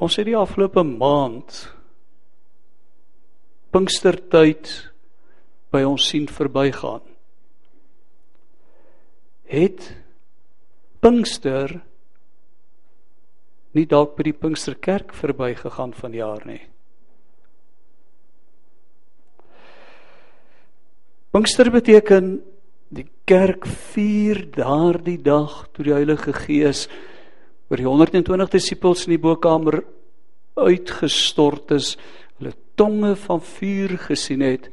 Ons het die afgelope maand Pinkstertyd by ons sien verbygaan. Het Pinkster nie dalk by die Pinksterkerk verbygegaan vanjaar nie. Pinkster beteken die kerk vier daardie dag toe die Heilige Gees oor die 120 disippels in die bokkamer uitgestort is, hulle tonge van vuur gesien het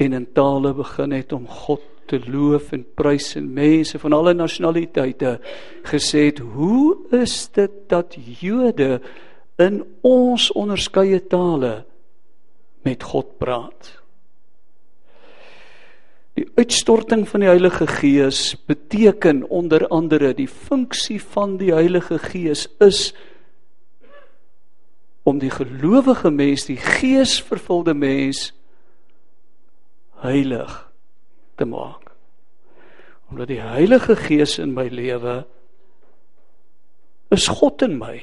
en in tale begin het om God te loof en prys en mense van alle nasionaliteite gesê het hoe is dit dat Jode in ons onderskeie tale met God praat Die uitstorting van die Heilige Gees beteken onder andere die funksie van die Heilige Gees is om die gelowige mens, die geesvervulde mens heilig te maak. Omdat die Heilige Gees in my lewe is God in my.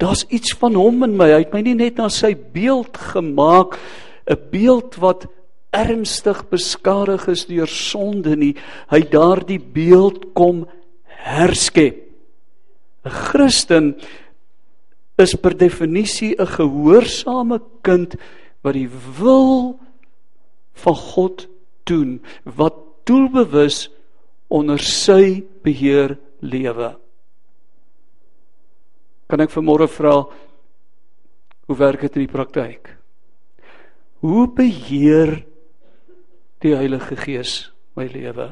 Daar's iets van hom in my. Hy het my nie net na sy beeld gemaak, 'n beeld wat ernstig beskadig is deur sonde nie, hy daardie beeld kom herskep. 'n Christen is per definisie 'n gehoorsame kind wat die wil van God doen, wat doelbewus onder sy beheer lewe. Kan ek vanmôre vra hoe werk dit in die praktyk? Hoe beheer die Heilige Gees my lewe?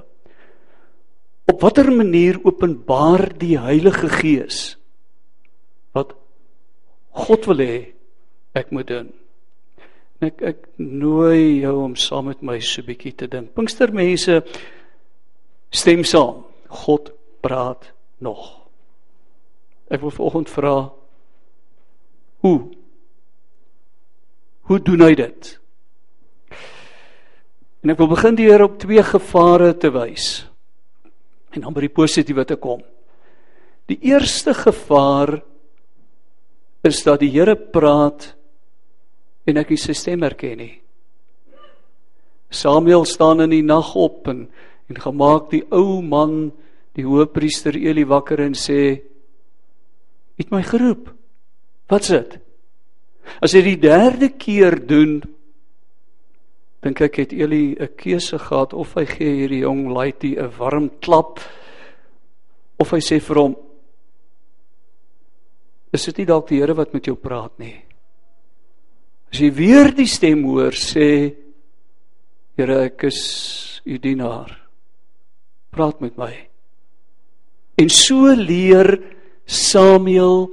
Op watter manier openbaar die Heilige Gees wat God wil hê ek moet doen? Ek ek nooi jou om saam met my so 'n bietjie te dink. Pinkstermense stem saam. God praat nog. Ek wil vanoggend vra hoe Hoe doen hy dit? En ek wil begin deur op twee gevare te wys. En dan by die positiewe te kom. Die eerste gevaar is dat die Here praat en ek sy stem herken nie. Samuel staan in die nag op en en gemaak die ou man, die hoofpriester Eli wakker en sê: "Het my geroep. Wat's dit?" As hy die derde keer doen, dink ek het Eli 'n keuse gehad of hy gee hierdie jong laaitie 'n warm klap of hy sê vir hom is dit nie dalk die Here wat met jou praat nie. As jy weer die stem hoor sê Here ek is u dienaar. Praat met my. En so leer Samuel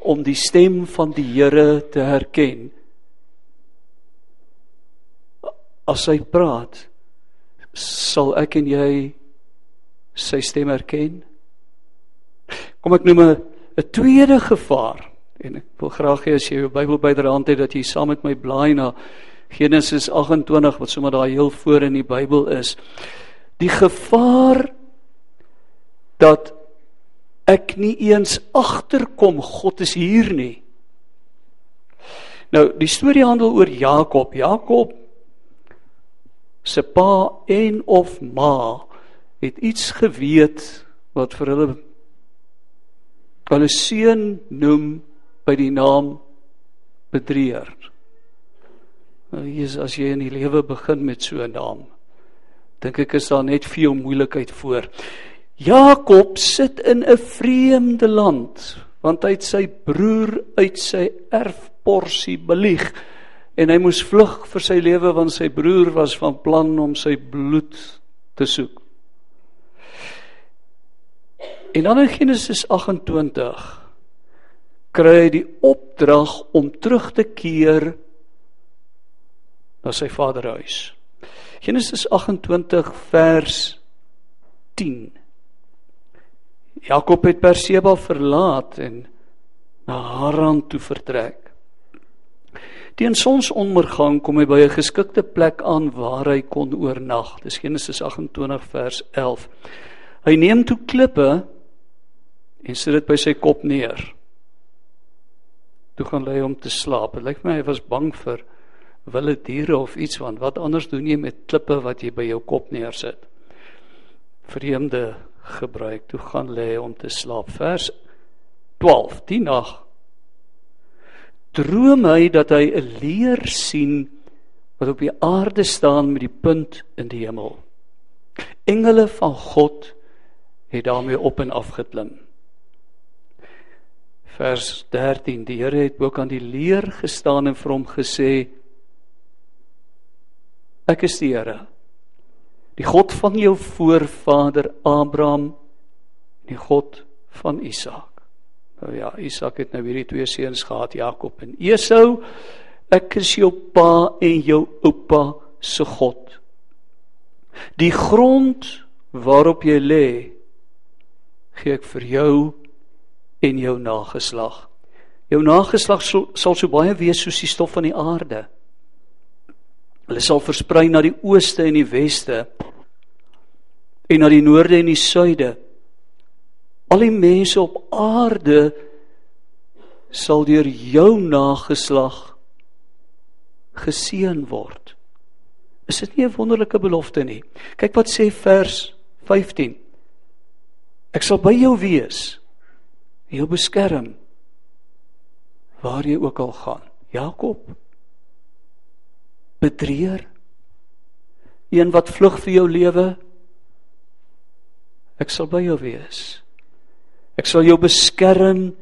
om die stem van die Here te herken. As hy praat, sal ek en jy sy stem herken. Kom ek noem 'n tweede gevaar en ek wil graag hê as jy jou Bybel byderhand het dat jy saam met my blaai na Genesis 28 wat sommer daar heel voor in die Bybel is. Die gevaar dat ek nie eens agterkom God is hier nie. Nou, die storie handel oor Jakob. Jakob se pa en of ma het iets geweet wat vir hulle hulle seun noem by die naam bedrieger. Nou, Jesus, as jy in die lewe begin met so 'n naam, dink ek is daar net veel moeilikheid voor. Jakob sit in 'n vreemde land want hy het sy broer uit sy erfporsie belieg en hy moes vlug vir sy lewe want sy broer was van plan om sy bloed te soek. En dan in Genesis 28 kry hy die opdrag om terug te keer na sy vaderhuis. Genesis 28 vers 10 Jakob het Perseba verlaat en na Haran toe vertrek. Teen sonsondergang kom hy by 'n geskikte plek aan waar hy kon oornag. Dis Genesis 28 vers 11. Hy neem toe klippe en sit dit by sy kop neer. toe gaan lê om te slaap. Dit lyk my hy was bang vir wilde diere of iets want wat anders doen jy met klippe wat jy by jou kop neersit? Vreemde gebruik. Toe gaan lê om te slaap. Vers 12. Die nag droom hy dat hy 'n leer sien wat op die aarde staan met die punt in die hemel. Engele van God het daarmee op en af geklim. Vers 13: Die Here het ook aan die leer gestaan en vir hom gesê: Ek is die Here, die God van jou voorvader Abraham, die God van Isak. Nou ja, Isak het nou hierdie twee seuns gehad, Jakob en Esau. Ek is jou pa en jou oupa se God. Die grond waarop jy lê, gee ek vir jou en jou nageslag. Jou nageslag sal, sal so baie wees soos die stof van die aarde. Hulle sal versprei na die ooste en die weste en na die noorde en die suide. Al die mense op aarde sal deur jou nageslag geseën word. Is dit nie 'n wonderlike belofte nie? Kyk wat sê vers 15. Ek sal by jou wees. Jou beskerm waar jy ook al gaan. Jakob bedrieër een wat vlug vir jou lewe. Ek sal by jou wees. Ek sal jou beskerm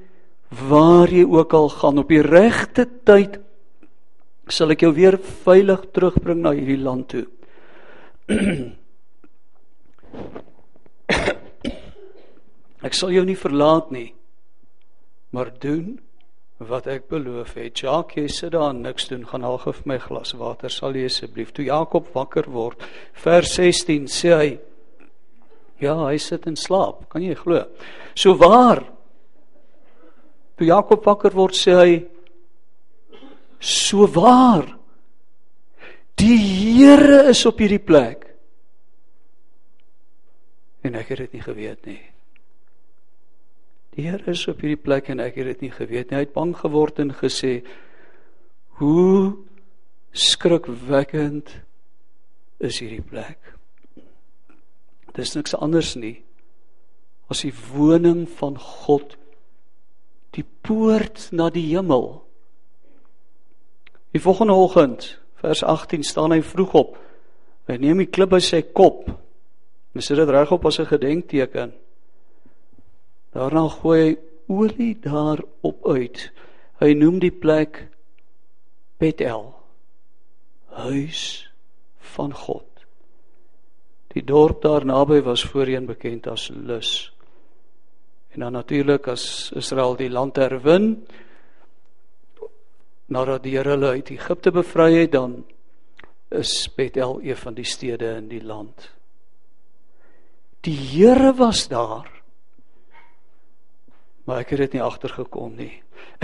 waar jy ook al gaan op die regte tyd sal ek jou weer veilig terugbring na hierdie land toe. ek sal jou nie verlaat nie, maar doen wat ek beloof het. Jacques, jy sit daar niks doen, gaan haal vir my glas water, sal jy asseblief. Toe Jakob wakker word, vers 16 sê hy Ja, hy sit in slaap, kan jy glo? So waar? Toe Jakob wakker word, sê hy so waar. Die Here is op hierdie plek. En ek het dit nie geweet nie. Die Here is op hierdie plek en ek het dit nie geweet nie. Hy het bang geword en gesê: "Hoe skrikwekkend is hierdie plek?" Dis niks anders nie as die woning van God, die poort na die hemel. Die volgende oggend, vers 18, staan hy vroeg op. Hy neem die klip by sy kop. En sit dit reg op as 'n gedenkteken. Daarna gooi hy olie daarop uit. Hy noem die plek Bethel. Huis van God. Die dorp daar naby was voorheen bekend as Lus. En dan natuurlik as Israel die land herwin, nadat die Here hulle uit Egipte bevry het, dan is Bethel een van die stede in die land. Die Here was daar. Maar ek het dit nie agtergekom nie.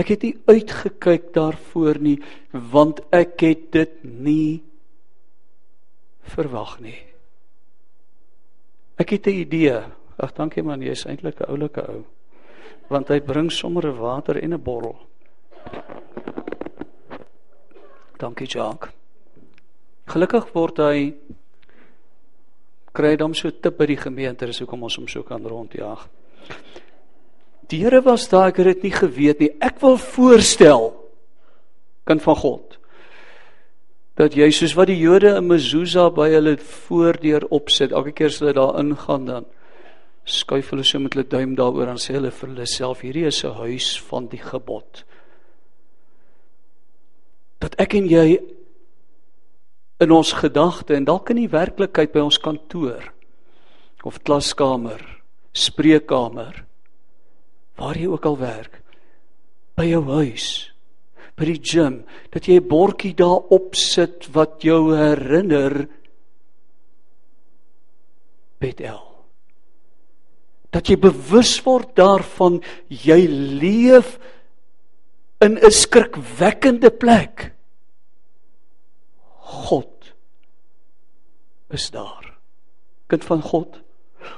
Ek het nie uitgekyk daarvoor nie want ek het dit nie verwag nie. Ek het 'n idee. Ag dankie man, jy's eintlik 'n oulike ou. Want hy bring sommer 'n water en 'n bottel. Dankie Jacques. Gelukkig word hy kry hom so tip by die gemeente, dis hoekom ons hom so kan rondjaag. Die Here was daar, ek het dit nie geweet nie. Ek wil voorstel kind van God dat jy soos wat die Jode in Mezuzah by hulle voordeur opsit, elke keer as hulle daar ingaan dan skuif hulle so met hulle duim daaroor en sê hulle vir hulle self hierdie is 'n huis van die gebod. Dat ek en jy in ons gedagte en dalk in die werklikheid by ons kantoor of klaskamer, spreekkamer, waar jy ook al werk, by jou huis, by die gym, dat jy 'n bordjie daar opsit wat jou herinner Bethel. Dat jy bewus word daarvan jy leef in 'n skrikwekkende plek. God is daar. Kind van God.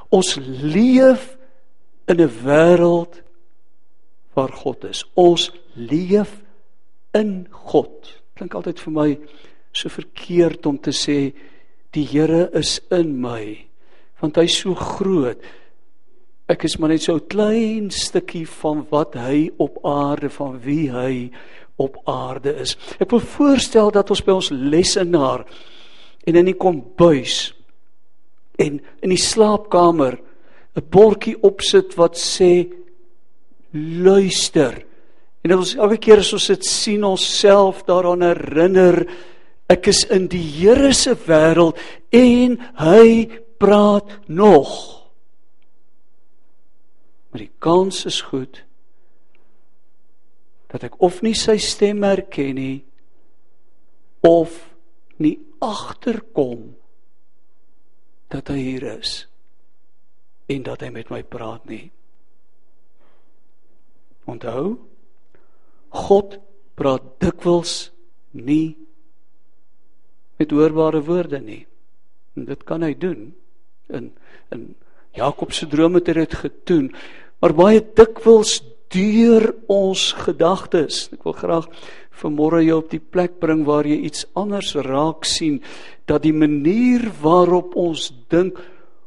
Ons leef in 'n wêreld waar God is. Ons leef in God. Klink altyd vir my so verkeerd om te sê die Here is in my want hy's so groot. Ek is maar net so 'n klein stukkie van wat hy op aarde van wie hy op aarde is. Ek wil voorstel dat ons by ons lesenaar en in die kombuis en in die slaapkamer 'n bordjie opsit wat sê luister. En ons elke keer as ons dit sien onsself daaraan herinner ek is in die Here se wêreld en hy praat nog. Maar die kans is goed dat ek of nie sy stem herken nie of nie agterkom dat hy hier is en dat hy met my praat nie. Onthou, God praat dikwels nie met hoorbare woorde nie. En dit kan hy doen in in Jakob se drome het dit gedoen, maar baie dikwels deur ons gedagtes. Ek wil graag vanmôre jou op die plek bring waar jy iets anders raak sien dat die manier waarop ons dink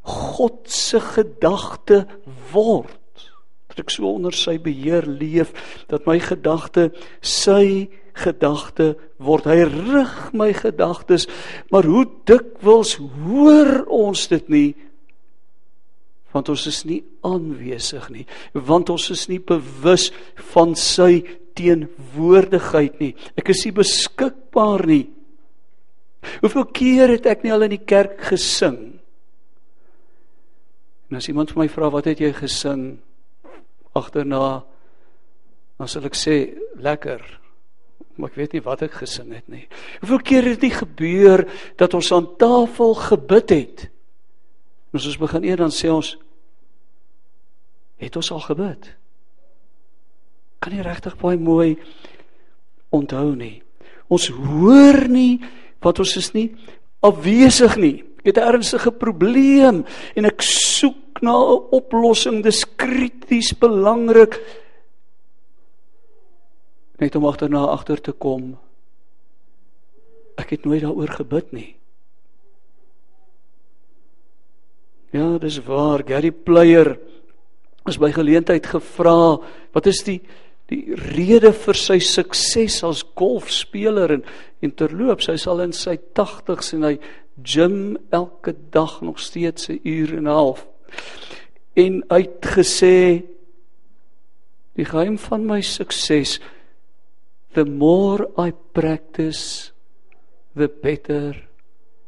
God se gedagte word dat ek so onder sy beheer leef dat my gedagte sy gedagte word. Hy rig my gedagtes maar hoe dikwels hoor ons dit nie? Want ons is nie aanwesig nie want ons is nie bewus van sy teenwoordigheid nie. Ek is nie beskikbaar nie. Hoeveel keer het ek nie al in die kerk gesing? En as iemand vir my vra wat het jy gesing agterna dan sal ek sê lekker maar ek weet nie wat ek gesing het nie hoeveel keer het dit gebeur dat ons aan tafel gebid het Ons as ons begin eer dan sê ons het ons al gebid. Kan nie regtig baie mooi onthou nie. Ons hoor nie wat ons is nie afwesig nie. Ek het 'n ernstige probleem en ek soek na 'n oplossing. Dis krities belangrik net om agterna agter te kom. Ek het nooit daaroor gebid nie. Ja, dis waar. Gary Player is by geleentheid gevra, wat is die die rede vir sy sukses as golfspeler en en terloops, hy sal in sy 80's en hy gym elke dag nog steeds 'n uur en 'n half. En hy het gesê die geheim van my sukses the more I practice the better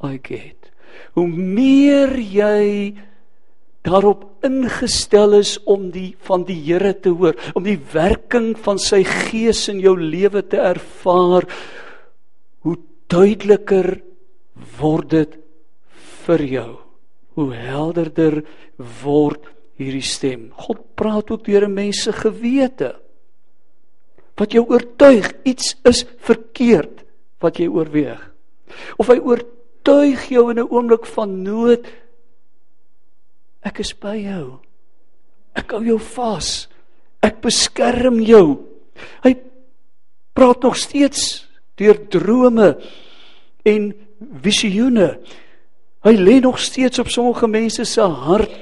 I get hoe meer jy daarop ingestel is om die van die Here te hoor, om die werking van sy gees in jou lewe te ervaar, hoe duideliker word dit vir jou. Hoe helderder word hierdie stem. God praat ook deur 'n mens se gewete. Wat jou oortuig iets is verkeerd wat jy oorweeg. Of hy oortuig jou in 'n oomblik van nood. Ek is by jou. Ek hou jou vas. Ek beskerm jou. Hy praat nog steeds deur drome en visioene. Hy lê nog steeds op sommige mense se hart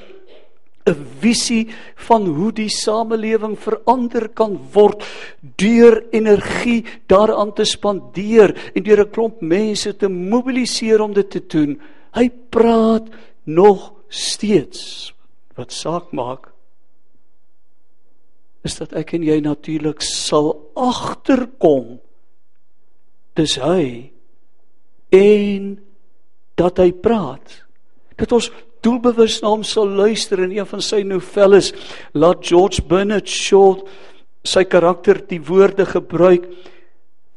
'n visie van hoe die samelewing verander kan word deur energie daaraan te spandeer en deur 'n klomp mense te mobiliseer om dit te doen. Hy praat nog steeds wat saak maak is dat ek en jy natuurlik sal agterkom dis hy en dat hy praat dat ons doelbewus na hom sal luister in een van sy novelles laat George Bernard Shaw sy karakter die woorde gebruik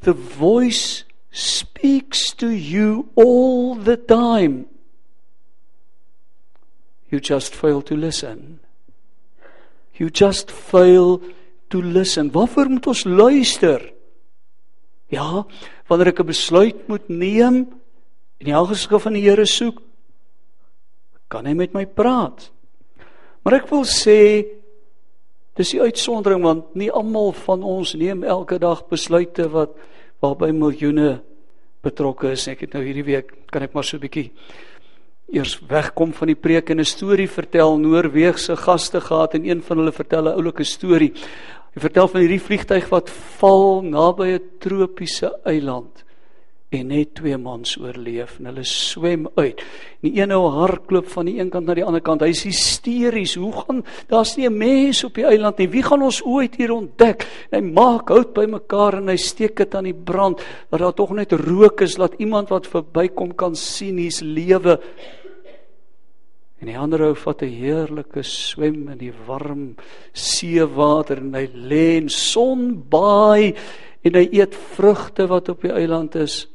the voice speaks to you all the time you just fail to listen you just fail to listen waarvoor moet ons luister ja wanneer ek 'n besluit moet neem en die aangesig van die Here soek kan hy met my praat. Maar ek wil sê Dis die uitsondering want nie almal van ons neem elke dag besluite wat waarby miljoene betrokke is. Ek het nou hierdie week kan ek maar so 'n bietjie eers wegkom van die preek en 'n storie vertel Noorweegse gaste gehad en een van hulle vertel 'n oulike storie. Hy vertel van hierdie vliegtyg wat val naby 'n tropiese eiland en net twee mans oorleef en hulle swem uit. Die een ou hardloop van die een kant na die ander kant. Hy's hysteries. Hoe gaan daar's nie 'n mens op die eiland nie. Wie gaan ons ooit hier ontdek? En hy maak hout bymekaar en hy steek dit aan die brand dat daar tog net rook is laat iemand wat verbykom kan sien hier's lewe. En die ander ou vat 'n heerlike swem in die warm seewater en hy lê in sonbaai en hy eet vrugte wat op die eiland is.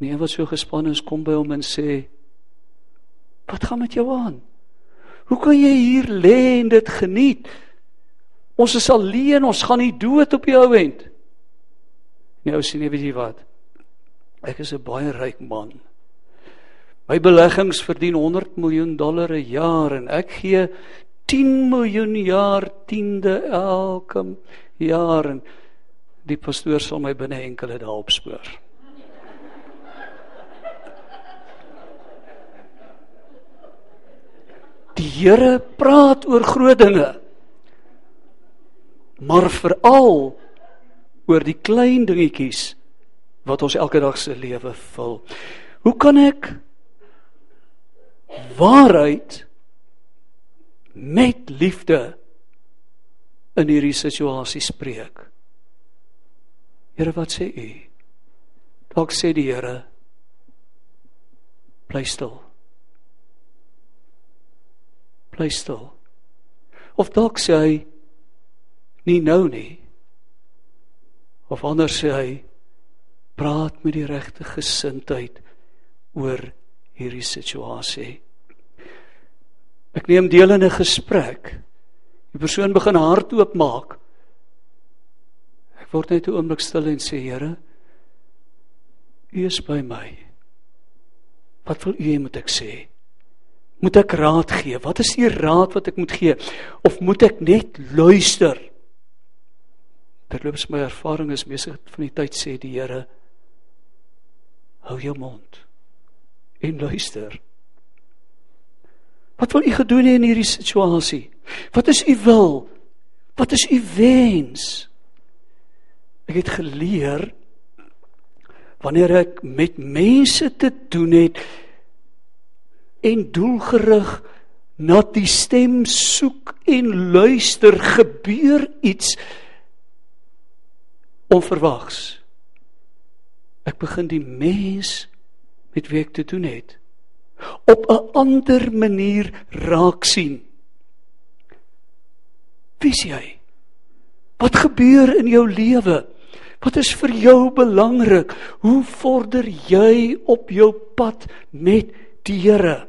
En een wat so gespanne is kom by hom en sê: "Wat gaan met jou aan? Hoe kan jy hier lê en dit geniet? Ons is alleen, ons gaan nie dood op die ou end." Nou sien jy weet jy wat? Ek is 'n baie ryk man. My beleggings verdien 100 miljoen dollar 'n jaar en ek gee 10 miljoen jaar tiende elke jaar en die pastoor sal my binne enkele dae opspoor. Die Here praat oor groot dinge. Maar veral oor die klein dingetjies wat ons elke dag se lewe vul. Hoe kan ek waarheid met liefde in hierdie situasie spreek? Here, wat sê u? Dalk sê die Here bly stil bly stil. Of dalk sê hy nie nou nie. Of anders sê hy praat met die regte gesindheid oor hierdie situasie. Ek neem deel in 'n gesprek. Die persoon begin hardop maak. Ek word net 'n oomblik stil en sê Here, U is by my. Wat wil U hê moet ek sê? Moet ek raad gee? Wat is die raad wat ek moet gee? Of moet ek net luister? Terloops my ervaring is meestal van die tyd sê die Here hou jou mond en luister. Wat wil u gedoen in hierdie situasie? Wat is u wil? Wat is u wens? Ek het geleer wanneer ek met mense te doen het en doelgerig na die stem soek en luister gebeur iets onverwags ek begin die mens met wie ek te doen het op 'n ander manier raak sien. Wie sien jy? Wat gebeur in jou lewe? Wat is vir jou belangrik? Hoe vorder jy op jou pad met die Here?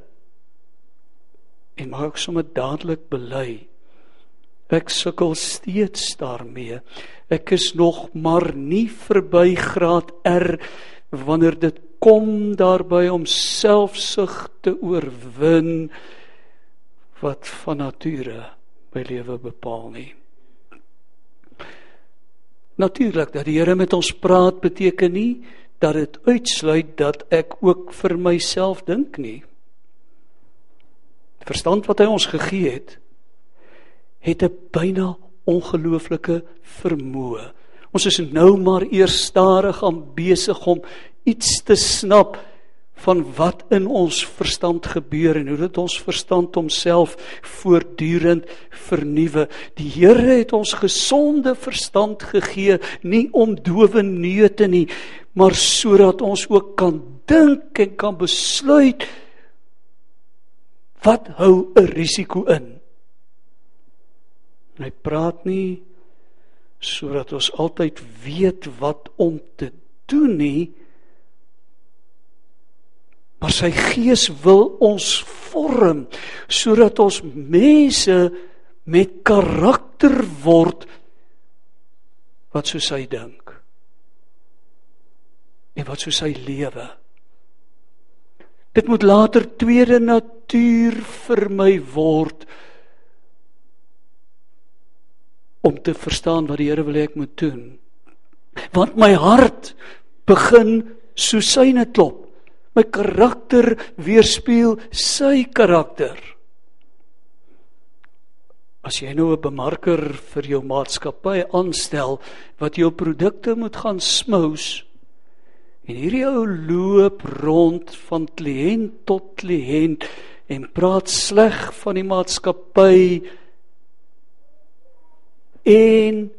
En mag ek sommer dadelik bely ek sukkel steeds daarmee. Ek is nog maar nie verby graad R wanneer dit kom daarby om selfsug te oorwin wat van nature my lewe bepaal nie Natuurlik dat die Here met ons praat beteken nie dat dit uitsluit dat ek ook vir myself dink nie verstand wat hy ons gegee het het 'n byna ongelooflike vermoë. Ons is nou maar eers stadig aan besig om iets te snap van wat in ons verstand gebeur en hoe dit ons verstand homself voortdurend vernuwe. Die Here het ons gesonde verstand gegee, nie om dowe neute nie, maar sodat ons ook kan dink en kan besluit Wat hou 'n risiko in? Hy praat nie sodat ons altyd weet wat om te doen nie. Maar sy gees wil ons vorm sodat ons mense met karakter word wat soos hy dink. En wat soos hy lewe. Dit moet later tweede natuur vir my word om te verstaan wat die Here wil hê ek moet doen. Want my hart begin so syne klop. My karakter weerspieël sy karakter. As jy nou 'n bemarker vir jou maatskappy aanstel wat jou produkte moet gaan smous en hierdie ou loop rond van kliënt tot kliënt en praat sleg van die maatskappy en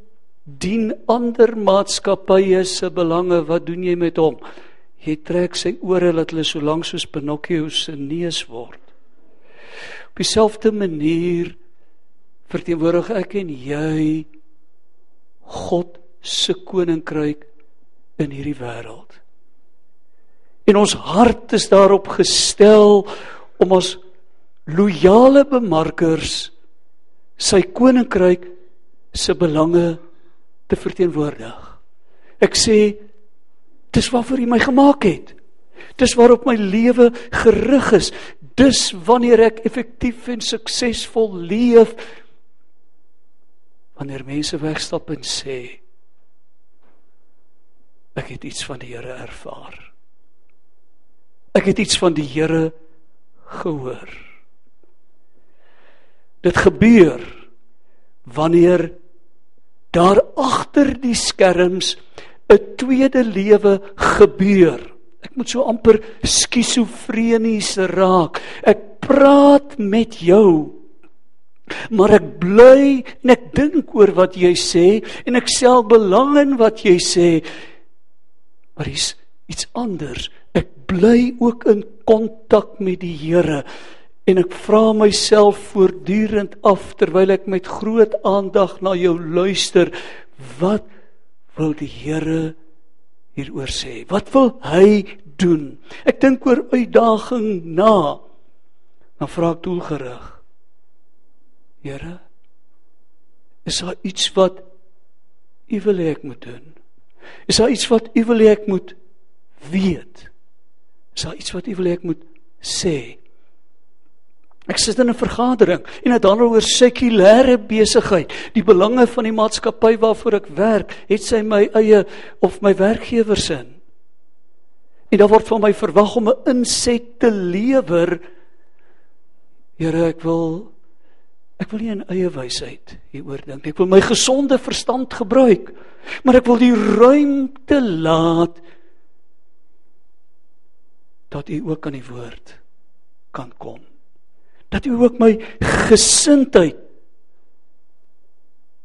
dien ander maatskappye se belange wat doen jy met hom jy trek sy ore dat hulle so lank soos Pinocchio se neus word op dieselfde manier verteenwoordig ek en jy God se koninkryk in hierdie wêreld. En ons hart is daarop gestel om as loyale bemarkers sy koninkryk se belange te verteenwoordig. Ek sê dis waarvoor hy my gemaak het. Dis waarop my lewe gerig is. Dis wanneer ek effektief en suksesvol leef wanneer mense wegstap en sê ek het iets van die Here ervaar. Ek het iets van die Here gehoor. Dit gebeur wanneer daar agter die skerms 'n tweede lewe gebeur. Ek moet so amper skizofrenies raak. Ek praat met jou Maar ek bly en ek dink oor wat jy sê en ek stel belang in wat jy sê. Maar hier's iets anders. Ek bly ook in kontak met die Here en ek vra myself voortdurend af terwyl ek met groot aandag na jou luister, wat wil die Here hieroor sê? Wat wil hy doen? Ek dink oor uitdaging na. Dan vra ek doelgerig Here, is daar iets wat U wil hê ek moet doen? Is daar iets wat U wil hê ek moet weet? Is daar iets wat U wil hê ek moet sê? Ek sit in 'n vergadering en dit handel oor sekulêre besigheid, die belange van die maatskappy waarvoor ek werk, het sy my eie of my werkgewer se in. En daar word van my verwag om 'n inset te lewer. Here, ek wil Ek wil nie in eie wysheid hieroor dink nie. Ek wil my gesonde verstand gebruik. Maar ek wil die ruimte laat dat u ook aan die woord kan kom. Dat u ook my gesindheid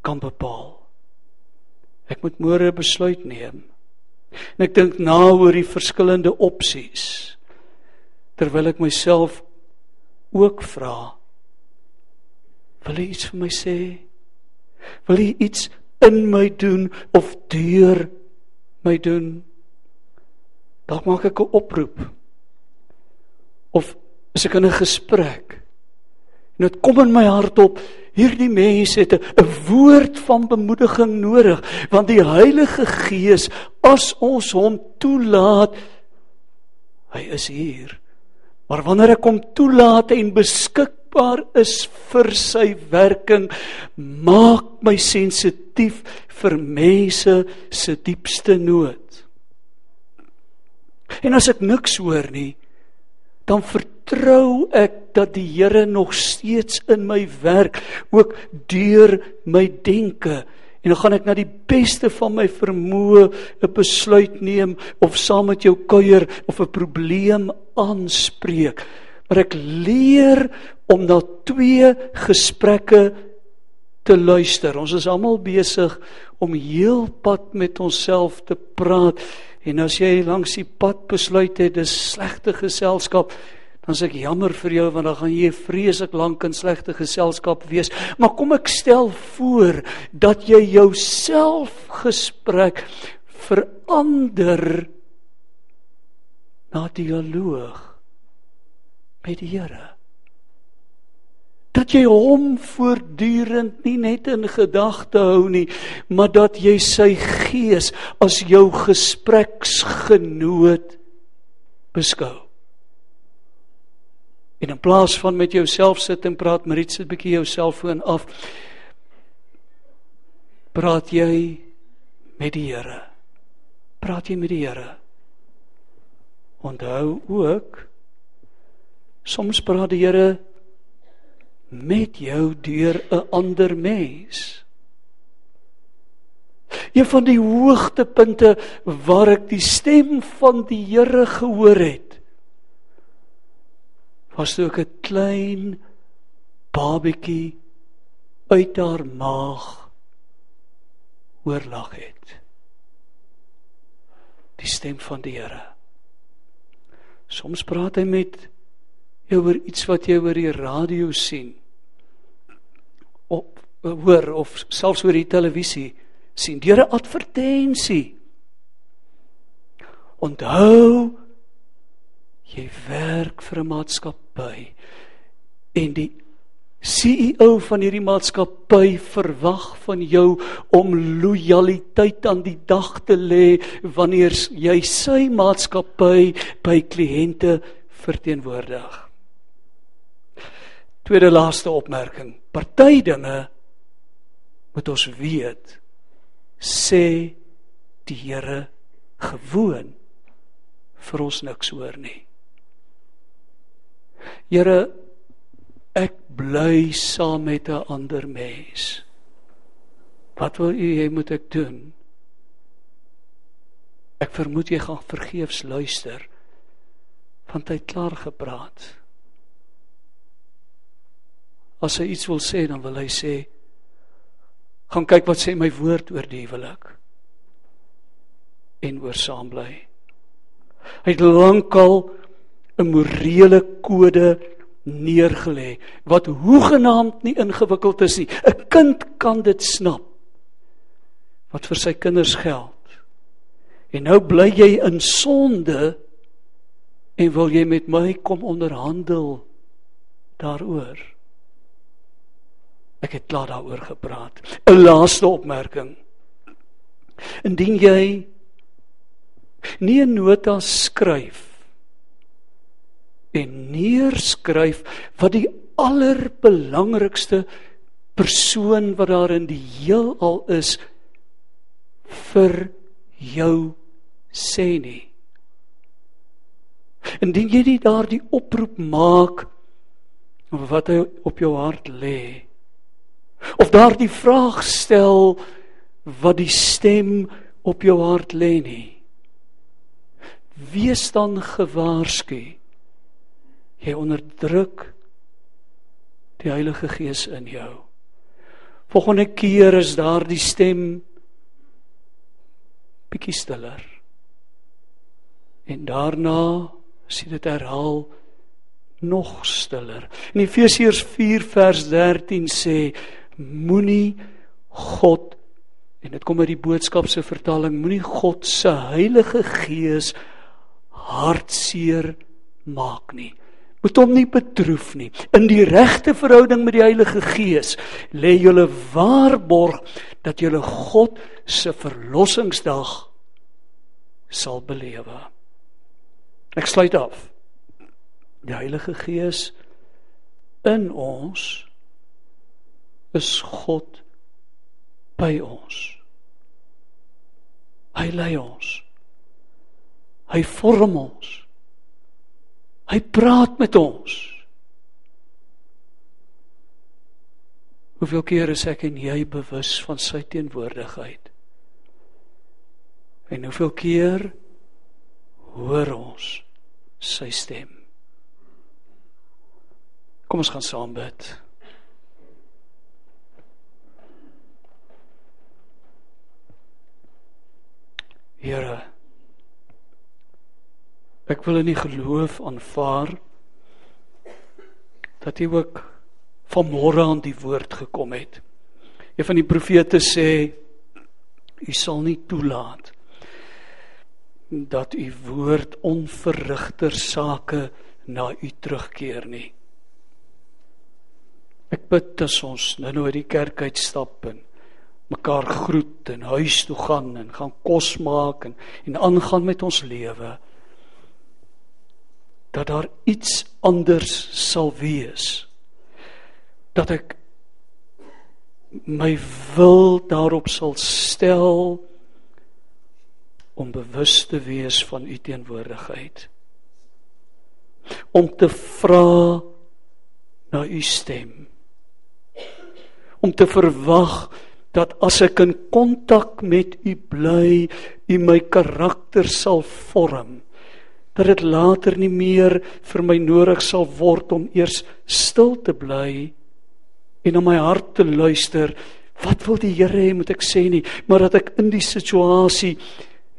kan bepaal. Ek moet môre besluit neem. En ek dink na oor die verskillende opsies terwyl ek myself ook vra Wil jy iets vir my sê? Wil jy iets in my doen of deur my doen? Dalk maak ek 'n oproep. Of is ek in 'n gesprek? En dit kom in my hart op, hierdie mense het 'n woord van bemoediging nodig, want die Heilige Gees, as ons hom toelaat, hy is hier. Maar wanneer ek hom toelaat en beskik beskikbaar is vir sy werking maak my sensitief vir mense se diepste nood. En as ek niks hoor nie, dan vertrou ek dat die Here nog steeds in my werk, ook deur my denke. En dan gaan ek na die beste van my vermoë 'n besluit neem of saam met jou kuier of 'n probleem aanspreek maar ek leer om na twee gesprekke te luister. Ons is almal besig om heelpad met onsself te praat en as jy langs die pad besluit het dis slegte geselskap dan sê ek jammer vir jou want dan gaan jy vreeslik lank in slegte geselskap wees. Maar kom ek stel voor dat jy jouself gesprek verander na dialoog met die Here. Dat jy hom voortdurend nie net in gedagte hou nie, maar dat jy sy gees as jou gespreksgenoot beskou. En in plaas van met jouself sit en praat, Marit sit 'n bietjie jou selfoon af. praat jy met die Here? Praat jy met die Here? Onthou ook soms praat die Here met jou deur 'n ander mens. Een van die hoogtepunte waar ek die stem van die Here gehoor het, was ek 'n klein babatjie uit haar maag oorlag het. Die stem van die Here. Soms praat hy met jou oor iets wat jy oor die radio sien. Op hoor of selfs oor die televisie sien deur 'n advertensie. Onthou jy werk vir 'n maatskappy en die CEO van hierdie maatskappy verwag van jou om lojaliteit aan die dag te lê wanneer jy sy maatskappy by kliënte verteenwoordig. Tweede laaste opmerking. Party dinge moet ons weet sê die Here gewoon vir ons niks hoor nie. Here ek bly saam met 'n ander mens. Wat wil u hê moet ek doen? Ek vermoed jy gaan vergeefs luister want hy het klaar gepraat. As hy iets wil sê, dan wil hy sê gaan kyk wat sê my woord oor die huwelik en oor saam bly. Hy het lankal 'n morele kode neergelê wat hoegenaamd nie ingewikkeld is nie. 'n Kind kan dit snap. Wat vir sy kinders geld. En nou bly jy in sonde en wil jy met my kom onderhandel daaroor. Ek het klaar daaroor gepraat. 'n Laaste opmerking. Indien jy nie 'n nota skryf en neerskryf wat die allerbelangrikste persoon wat daar in die heelal is vir jou sê nie. Indien jy nie daardie oproep maak wat hy op jou hart lê of daardie vraag stel wat die stem op jou hart lê nie. Wees dan gewaarsku jy onderdruk die Heilige Gees in jou. Volgende keer is daardie stem bietjie stiller. En daarna jy dit herhaal nog stiller. In Efesiërs 4 vers 13 sê moenie God en dit kom uit die boodskap se vertaling moenie God se Heilige Gees hartseer maak nie moet hom nie betroef nie. In die regte verhouding met die Heilige Gees lê julle waarborg dat julle God se verlossingsdag sal belewe. Ek sluit af. Die Heilige Gees in ons is God by ons. Hy lei ons. Hy vorm ons. Hy praat met ons. Hoeveel keer is ek en jy bewus van sy teenwoordigheid? En hoeveel keer hoor ons sy stem? Kom ons gaan saam bid. Here Ek wil in die geloof aanvaar dat jy ook vanmôre aan die woord gekom het. Een van die profete sê u sal nie toelaat dat u woord onverrigter sake na u terugkeer nie. Ek bid as ons nou nou uit die kerk uitstap en mekaar groet en huis toe gaan en gaan kos maak en en aangaan met ons lewe dat daar iets anders sal wees. Dat ek my wil daarop sal stel om bewus te wees van u teenwoordigheid. Om te vra na u stem. Om te verwag dat as ek in kontak met u bly u my karakter sal vorm dat dit later nie meer vir my nodig sal word om eers stil te bly en na my hart te luister. Wat wil die Here hê moet ek sê nie, maar dat ek in die situasie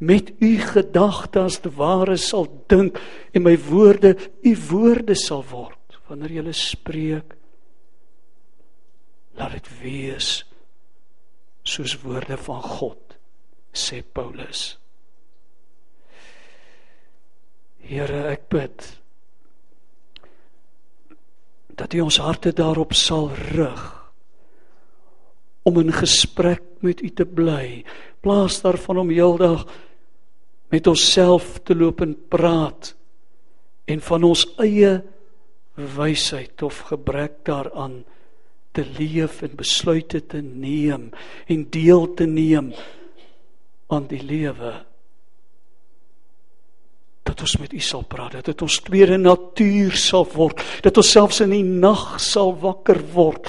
met u gedagte as te ware sal dink en my woorde u woorde sal word wanneer jy spreek. Laat dit wees soos woorde van God sê Paulus. Here, ek bid dat U ons harte daarop sal rig om in gesprek met U te bly. Plaas daarvan om heeldag met onsself te loop en praat en van ons eie wysheid of gebrek daaraan te leef en besluite te neem en deel te neem aan die lewe dat ons met U sal praat, dat dit ons tweede natuur sal word, dat ons selfs in die nag sal wakker word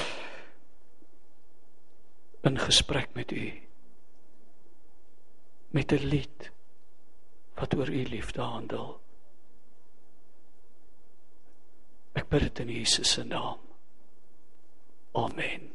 in gesprek met U. Met 'n lied wat oor U liefde handel. Ek bid dit in Jesus se naam. Amen.